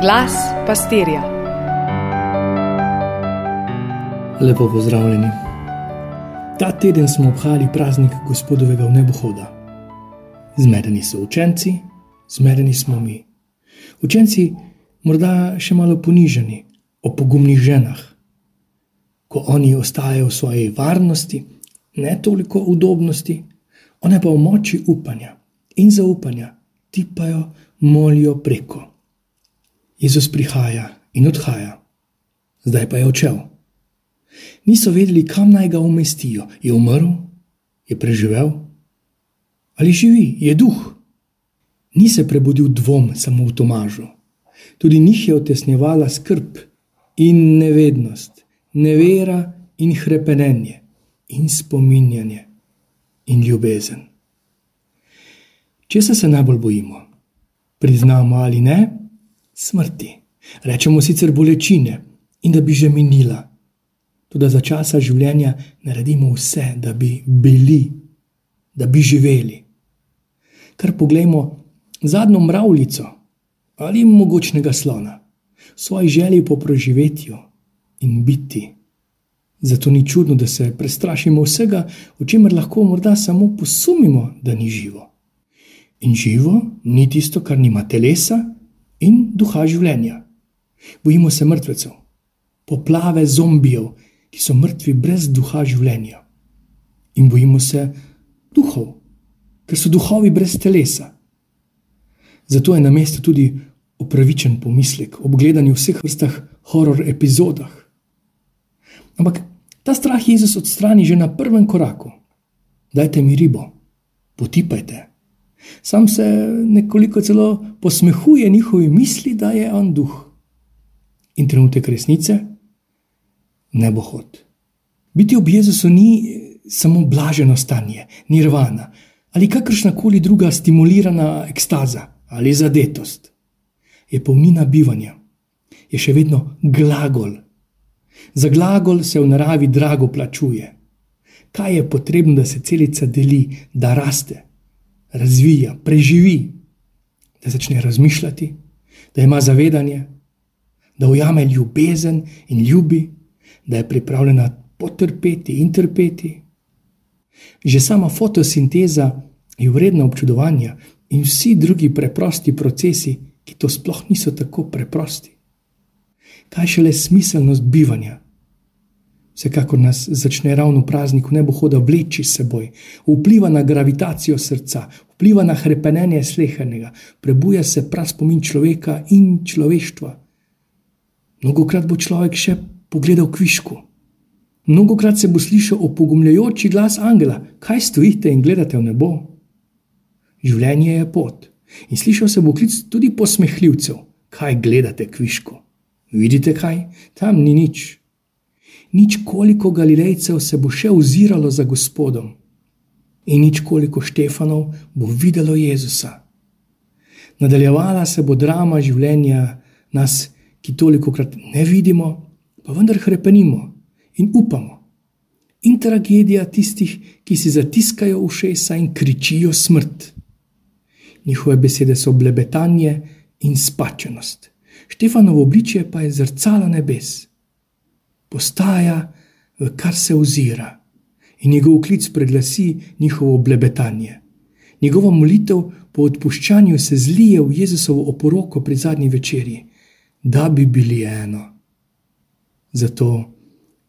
Glas pastirja. Lepo pozdravljeni. Ta teden smo obhajali praznik gospodovega v nebohoda. Zmedeni so učenci, zmedeni smo mi. Učenci, morda še malo poniženi, o pogumnih ženah. Ko oni ostajajo v svoji varnosti, ne toliko udobnosti, one pa v moči upanja in zaupanja tipajo, molijo preko. Jezus prihaja in odhaja, zdaj pa je odšel. Niso vedeli, kam naj ga umestijo. Je umrl, je preživel ali živi, je duh. Ni se prebudil dvom samo v Tomažu, tudi njih je otesnjevala skrb in nevednost, nevera in krepenenje in spominjanje in ljubezen. Če se najbolj bojimo, priznamo ali ne, smrti. Rečemo sicer bolečine in da bi že minila. Tudi za časa življenja naredimo vse, da bi bili, da bi živeli. Kar poglejmo zadnjo mravljico ali mogočnega slona, svoje želje po preživetju in biti. Zato ni čudno, da se prestrašimo vsega, o čemer lahko morda samo posumimo, da ni živo. In živo ni tisto, kar nima telesa in duha življenja. Bojimo se mrtvecev, poplave zombijev, ki so mrtvi brez duha življenja. In bojimo se duhov, ker so duhovi brez telesa. Zato je na mestu tudi upravičen pomislek ob gledanju vseh vrstah horor epizodah. Ampak ta strah Jezus odstrani že na prvem koraku. Dajte mi ribo, potipajte. Sam se nekoliko celo posmehuje njihovi misli, da je on duh. In trenutek resnice, ne bo hod. Biti ob Jezusu ni samo blaženo stanje, nirvana ali kakršna koli druga stimulirana ekstaza ali zadetost. Je polnina bivanja, je še vedno glagol. Za glagol se v naravi drago plačuje. Kaj je potrebno, da se celica deli, da raste? Razvija, preživi, da začne razmišljati, da ima zavedanje, da ujame ljubezen in ljubi, da je pripravljena potrpeti in trpeti. Že sama fotosinteza je vredna občudovanja in vsi drugi preprosti procesi, ki to sploh niso tako preprosti. Kaj šele smiselnost bivanja? Vsekakor nas začne ravno praznik v nebo hoda vleči s seboj, vpliva na gravitacijo srca, vpliva na krepenenje slehenega, prebuja se prav spomin človeka in človeštva. Mnogokrat bo človek še pogledal kvišku, mnogokrat se bo slišal opogumljajoči glas angela: Kaj stojite in gledate v nebo? Življenje je pot. In slišal se bo klic tudi posmehljivcev: Kaj gledate kvišku? Vidite kaj? Tam ni nič nič koliko Galilejcev se bo še oziralo za Gospodom, in nič koliko Štefanov bo videlo Jezusa. Nadaljevala se bo drama življenja nas, ki toliko krat ne vidimo, pa vendar krepenimo in upamo. In tragedija tistih, ki si zatiskajo ušesa in kričijo smrt. Njihove besede so blebetanje in spačenost. Štefanovo obličje pa je zrcalo nebes postaja, v kar se ozira, in njegov klic preglasi njihovo blebetanje. Njegova molitev po odpuščanju se zlije v Jezusovo oporoko pri zadnji večerji, da bi bili eno. Zato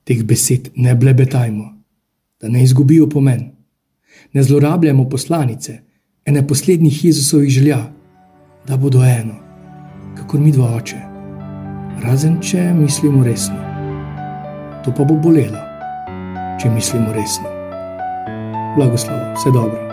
teh besed ne blebetajmo, da ne izgubijo pomen. Ne zlorabljamo poslanice, ene poslednjih Jezusovih želja, da bodo eno, kako mi dva oče, razen če mislimo resno to pa bo bolelo, če mislimo resno. Blagoslov, vse dobro.